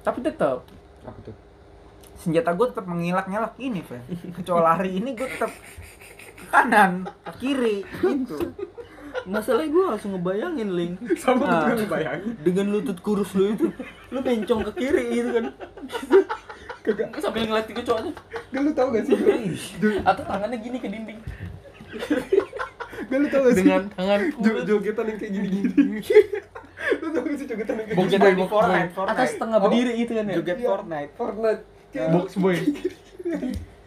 Tapi tetap apa tuh? Senjata gue tetap mengilak-nyalak ini, friend. Kecoa lari ini gue tetap ke kanan, ke kiri, gitu. Masalahnya gue langsung ngebayangin Link sama Ah. gue bayangin dengan lutut kurus lu itu lu bencong ke kiri gitu kan. Kagak. Sambil ngeliatin kecoa tuh gak lu tau gak sih? Atau tangannya gini ke dinding gak lu tau gak sih? Dengan tangan Jo- jogetan yang kayak gini gini lu tau gak sih jogetan yang kayak gini boy, di Fortnite. Fortnite. atas setengah berdiri itu kan ya? Joget Iya. Fortnite. Fortnite. Box boy.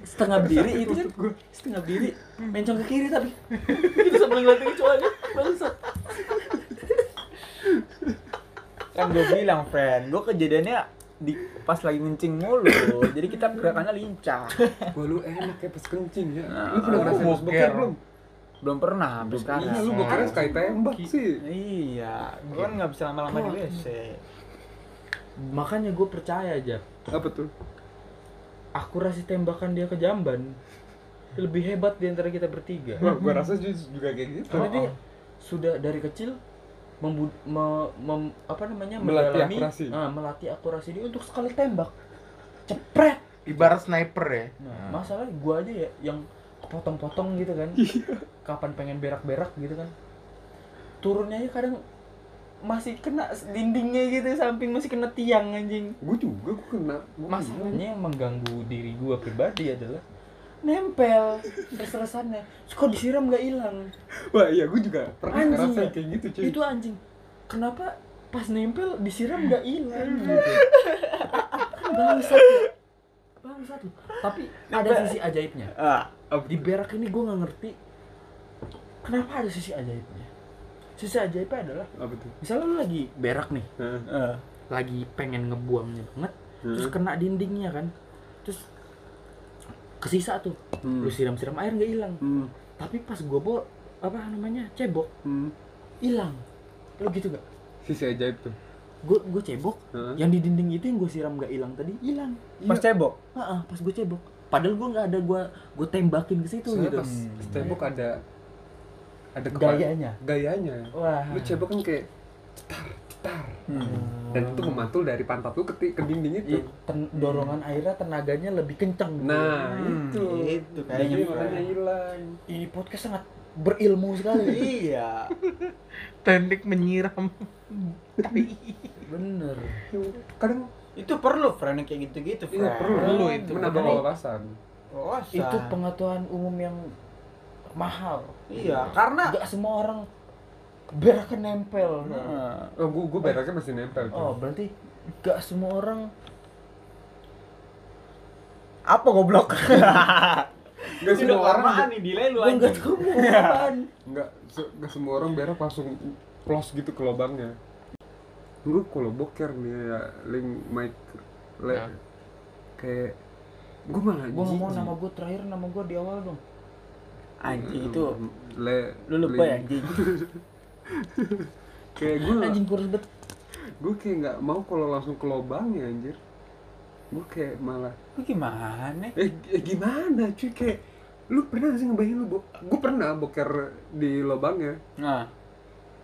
setengah berdiri itu kan? setengah berdiri mencong ke kiri tapi. Itu sambil ngeliatin kecoa aja bangsat. Kan gue bilang, friend, gue kejadiannya di pas lagi ngencing mulu. Jadi kita gerakannya lincah. Wah lu enak ya pas kencing ya. Nah, lu pernah ngerasain boker belum? Belum pernah sampai sekarang Iya, lu bokernya sekali tembak sih. iya gua kan nggak bisa lama-lama di WC Makanya gue percaya aja Apa tuh? akurasi tembakan dia ke jamban lebih hebat di antara kita bertiga. Wah, gua rasa ju- juga kayak gitu. Karena dia sudah dari kecil membu- me- mem- apa namanya Melatih mendalami, akurasi. ah, melatih akurasi dia untuk sekali tembak cepret. Ibarat sniper ya. Nah, masalah gua aja ya yang kepotong-potong gitu kan. Kapan pengen berak-berak gitu kan. Turunnya aja kadang masih kena dindingnya gitu samping masih kena tiang anjing. Gua juga gua kena. Gua. Masalahnya yang mengganggu diri gua pribadi adalah nempel terus-terusannya. Terus Kok disiram nggak hilang? Wah, iya gua juga pernah Anjing, ngerasain ya? kayak gitu, cuy. Itu anjing. Kenapa pas nempel disiram nggak hilang gitu? Bangsat. Bangsat. Tapi ada sisi ajaibnya. ah Di berak ini gua nggak ngerti kenapa ada sisi ajaibnya. Sisi ajaibnya adalah Apa tuh? misalnya lu lagi berak nih, eh. lagi pengen ngebuangnya banget, terus Hmm. kena dindingnya kan, terus kesisa tuh, Hmm. lu siram-siram air nggak hilang. Hmm. Tapi pas gua bawa apa namanya cebok Hmm. hilang. Lu gitu gak? Sisi ajaib tuh. Gue gue cebok, Heeh. yang di dinding itu yang gue siram nggak hilang tadi hilang. pas cebok Heeh, pas gue cebok. Padahal gue nggak ada gue gue tembakin ke situ Soalnya gitu. pas pas tembok ada ada kepa- Gayanya. Gayanya. Wah. Lu cebok kan kayak cetar, cetar. hmm. Dan itu memantul dari pantat lu ke, ke dinding itu. Iya, ten- dorongan airnya tenaganya lebih kenceng. Nah, Hmm, itu. itu Jadi kayaknya, makanya Fred. hilang. Ini podcast sangat berilmu sekali. iya Teknik menyiram. Bener. Kadang itu perlu friend yang kayak gitu-gitu iya friend perlu Perlu itu. menambah wawasan. Wawasan. Itu pengetahuan umum yang mahal. iya karena Gak semua orang beraknya nempel. Nah, Oh, gua gua beraknya masih nempel. cuy. Oh, berarti gak semua orang apa goblok Nggak semua orang nih delay lu gue nggak tahu mau apaan. nggak se- nggak semua orang berak langsung close gitu ke lubangnya. Gue kalau boker nih ya link mic le Ya. kayak gue malah Gue jijik. nama gue terakhir nama gue di awal dong. anjing itu le lu lupa ya anjing kayak gue Anjing kurus bet. gue kayak nggak mau kalau langsung ke lubangnya anjir. Gue kayak malah lu gimana? Eh, eh gimana cuy? Kayak lu pernah nggak sih ngebayangin lu bo- gue pernah boker di lubangnya. Nah.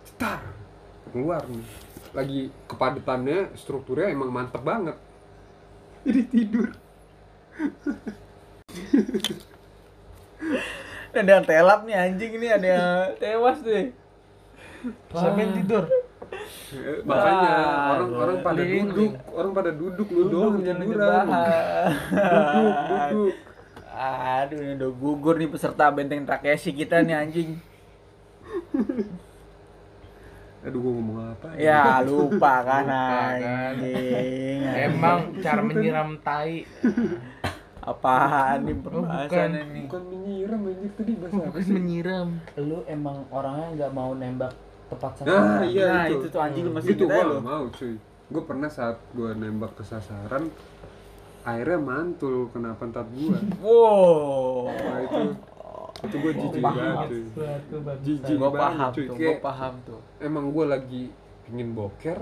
Cetar keluar nih lagi kepadatannya strukturnya emang mantep banget. Jadi tidur. Ada yang telap nih anjing ini ada yang tewas deh Sampai tidur. Makanya Ah, orang-orang pada duduk orang pada duduk lu jangan tiduran. duduk duduk. Aduh ini udah gugur nih peserta benteng Takeshi kita nih anjing aduh gua ngomong apa ya lupa kan Lupa kan. anjing Emang cara menyiram tai. apaan nih bukan. pembahasan ini bukan menyiram anjir tadi bahasa apa Bukan sih menyiram. Lu emang orangnya nggak mau nembak tepat nah sasaran. iya nah itu itu tuh anjing lu masih itu kita gua lu nggak mau cuy gue pernah saat gua nembak ke sasaran airnya mantul kena pantat gua wow nah itu itu gue jijik banget jijik gua banget paham cuy. tuh. Gua paham tuh. emang gue lagi pingin boker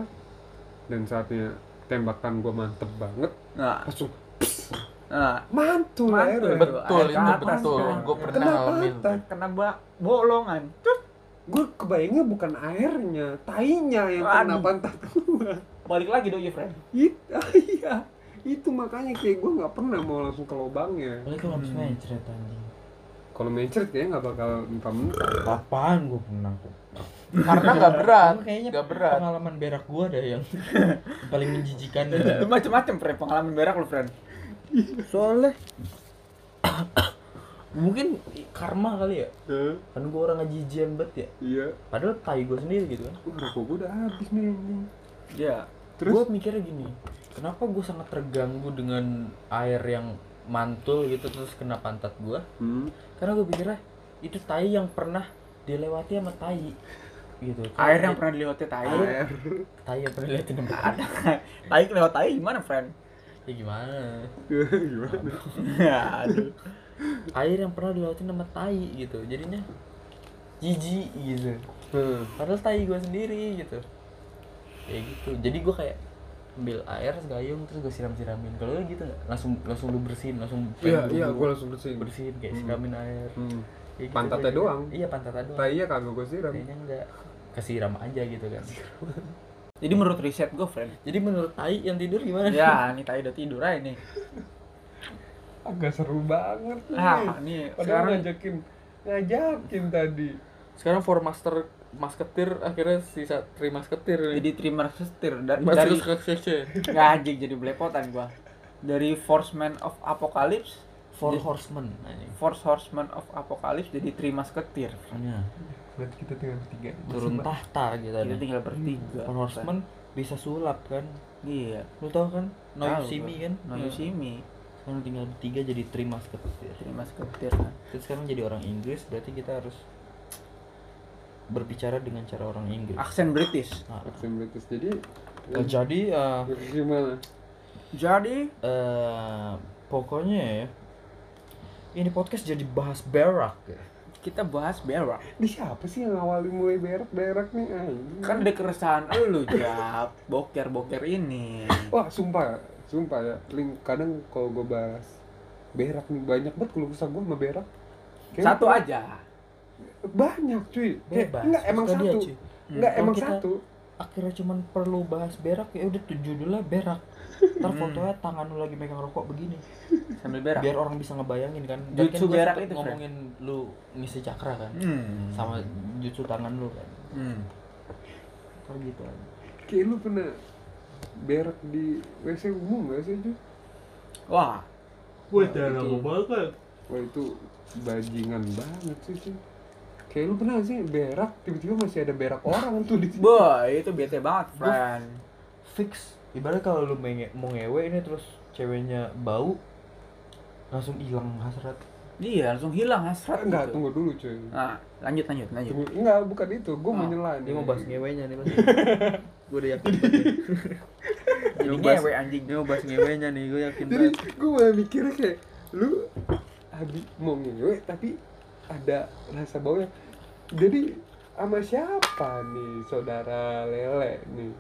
dan saatnya tembakan gue mantep banget. Nah. Langsung nah. mantul, Mantul. airnya Betul Air ke itu atas, betul. kan. Gue pernah Kena ngalamin. kena bak bolongan. Gue kebayangnya bukan airnya tainya yang kena Aduh. pantat gue balik lagi dong ya friend It, iya. Itu makanya kayak gue nggak pernah mau langsung ke lubangnya. Apalagi kalau habis mencret anjing. Kalau mencret kayaknya nggak bakal mentah-mentah Apaan gue pernah Karena nggak berat. Kayaknya Nggak berat. pengalaman berak gua ada yang paling menjijikan lu macem-macem friend pengalaman berak lu friend soalnya mungkin karma kali ya. Hah? kan gua orang ngajijian banget ya. Iya. Padahal tai gua sendiri gitu kan. Rokok gue udah habis nih anjing. ya terus? Gua mikirnya gini kenapa gua sangat terganggu dengan air yang mantul gitu terus kena pantat gua hmm. karena gua pikirnya itu tai yang pernah dilewati sama tai gitu Air yang pernah dilewati tai. air tai yang pernah liatin tempat Ada. Tai lewat tai gimana, friend? ya gimana gimana Ya, aduh. air yang pernah dilewatin sama tai gitu jadinya jijik gitu Hmm. padahal tai gue sendiri gitu kayak gitu jadi gue kayak ambil air segayung terus gue siram siramin kalau lu gitu nggak langsung langsung lu bersihin langsung iya iya gue langsung bersihin bersihin kayak Hmm. siramin air Hmm. Kayak gitu Pantatnya gua. doang? iya pantatnya doang tai ya kagak gue siram kayaknya enggak kesiram aja gitu kan Jadi menurut riset gue, friend. jadi menurut tai yang tidur gimana Ya, ini tai udah tidur aja nih. agak seru banget nih Ah, nih padahal sekarang ngajakin ngajakin tadi sekarang for master masketir akhirnya sisa tri masketir nih jadi terima setir dan dari nggak anjing jadi belepotan gua. Dari Forceman of Apocalypse, Four Jadi- Horsemen. Force Horseman of Apocalypse jadi terima setir. Makanya berarti kita tinggal tiga turun tahta gitu Kita nih. tinggal bertiga. Four Horsemen bisa sulap kan Iya. lu tau kan No You Tahu See gua. Me kan No You See Me. sekarang tinggal bertiga jadi tri masketir Terima setir. terus sekarang jadi orang Inggris berarti kita harus berbicara dengan cara orang Inggris Aksen British. nah, aksen British jadi eh, jadi eh, gimana Jadi eh, pokoknya ya ini podcast jadi bahas berak ya. kita bahas berak. ini siapa sih yang awalin mulai berak berak nih anjing? Kan ada keresahan lu, Jap. Boker-boker ini. wah sumpah sumpah ya link kadang kalau gue bahas berak nih banyak banget kalau kesah gue sama berak Kayak Satu aja. Banyak cuy. Kayak, bebas. enggak emang suka dia, satu. cuy. enggak Kalau emang kita- satu. akhirnya cuman perlu bahas berak ya udah tuh judulnya berak. Ntar Hmm. fotonya tangan lu lagi megang rokok begini. Sambil berak. biar orang bisa ngebayangin kan. Dan Jutsu kan berak itu, ngomongin lu ngisi cakra kan Hmm. sama jutsu tangan lu kan. Hmm. Ntar gitu aja. Kayak lu pernah berak di WC umum gak sih cuy Wah, udah lama banget wah itu bajingan banget sih cuy kayak lu pernah sih berak tiba-tiba masih ada berak orang tuh di situ boy itu bete banget, friend. fix ibarat kalau lu menge- mau ngewe ini terus ceweknya bau langsung hilang hasrat Iya, langsung hilang hasrat enggak gitu. tunggu dulu cuy Nah, lanjut lanjut lanjut. Tunggu, enggak bukan itu gue mau Oh, nyela dia nih mau bahas ngewenya nih pasti gue udah yakin banget nih. Jadi Dia mau bahas- ngewe anjing. dia mau bahas ngewenya nih gue yakin jadi banget gue malah mikirnya kayak lu habis mau ngewe tapi ada rasa baunya jadi sama siapa nih saudara lele nih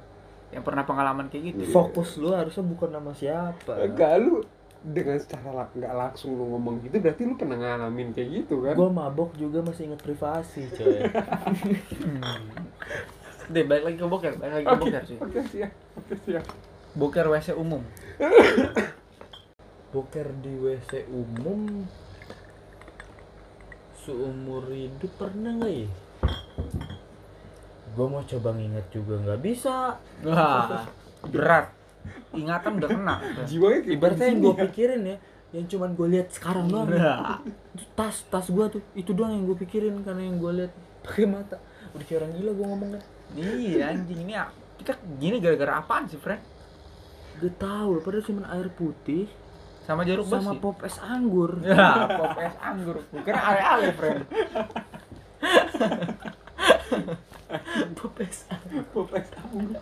Yang pernah pengalaman kayak gitu. fokus lu harusnya bukan nama siapa enggak lu dengan secara la- nggak langsung lu ngomong gitu berarti lu pernah ngalamin kayak gitu kan gue mabok juga masih inget privasi coy Hmm. Deh, balik lagi ke boker, balik lagi ke oke boker sih. oke siap oke siap Boker WC umum. boker di wc umum seumur hidup pernah nggak ya gue mau coba nginget juga nggak bisa Wah, berat. Ingatan udah kena. jiwanya kayak ibaratnya yang gue ya. pikirin ya yang cuman gue lihat sekarang doang Nah, Itu tas tas gue tuh itu doang yang gue pikirin karena yang gue lihat pakai mata udah kayak orang gila gue ngomongnya iya anjing ini a- kita gini gara-gara apaan sih, friend? gak tau padahal cuman air putih Sama jeruk sama besi. pop es anggur Ya, pop es anggur. Kira ale-ale, friend. pop es anggur Pop es anggur.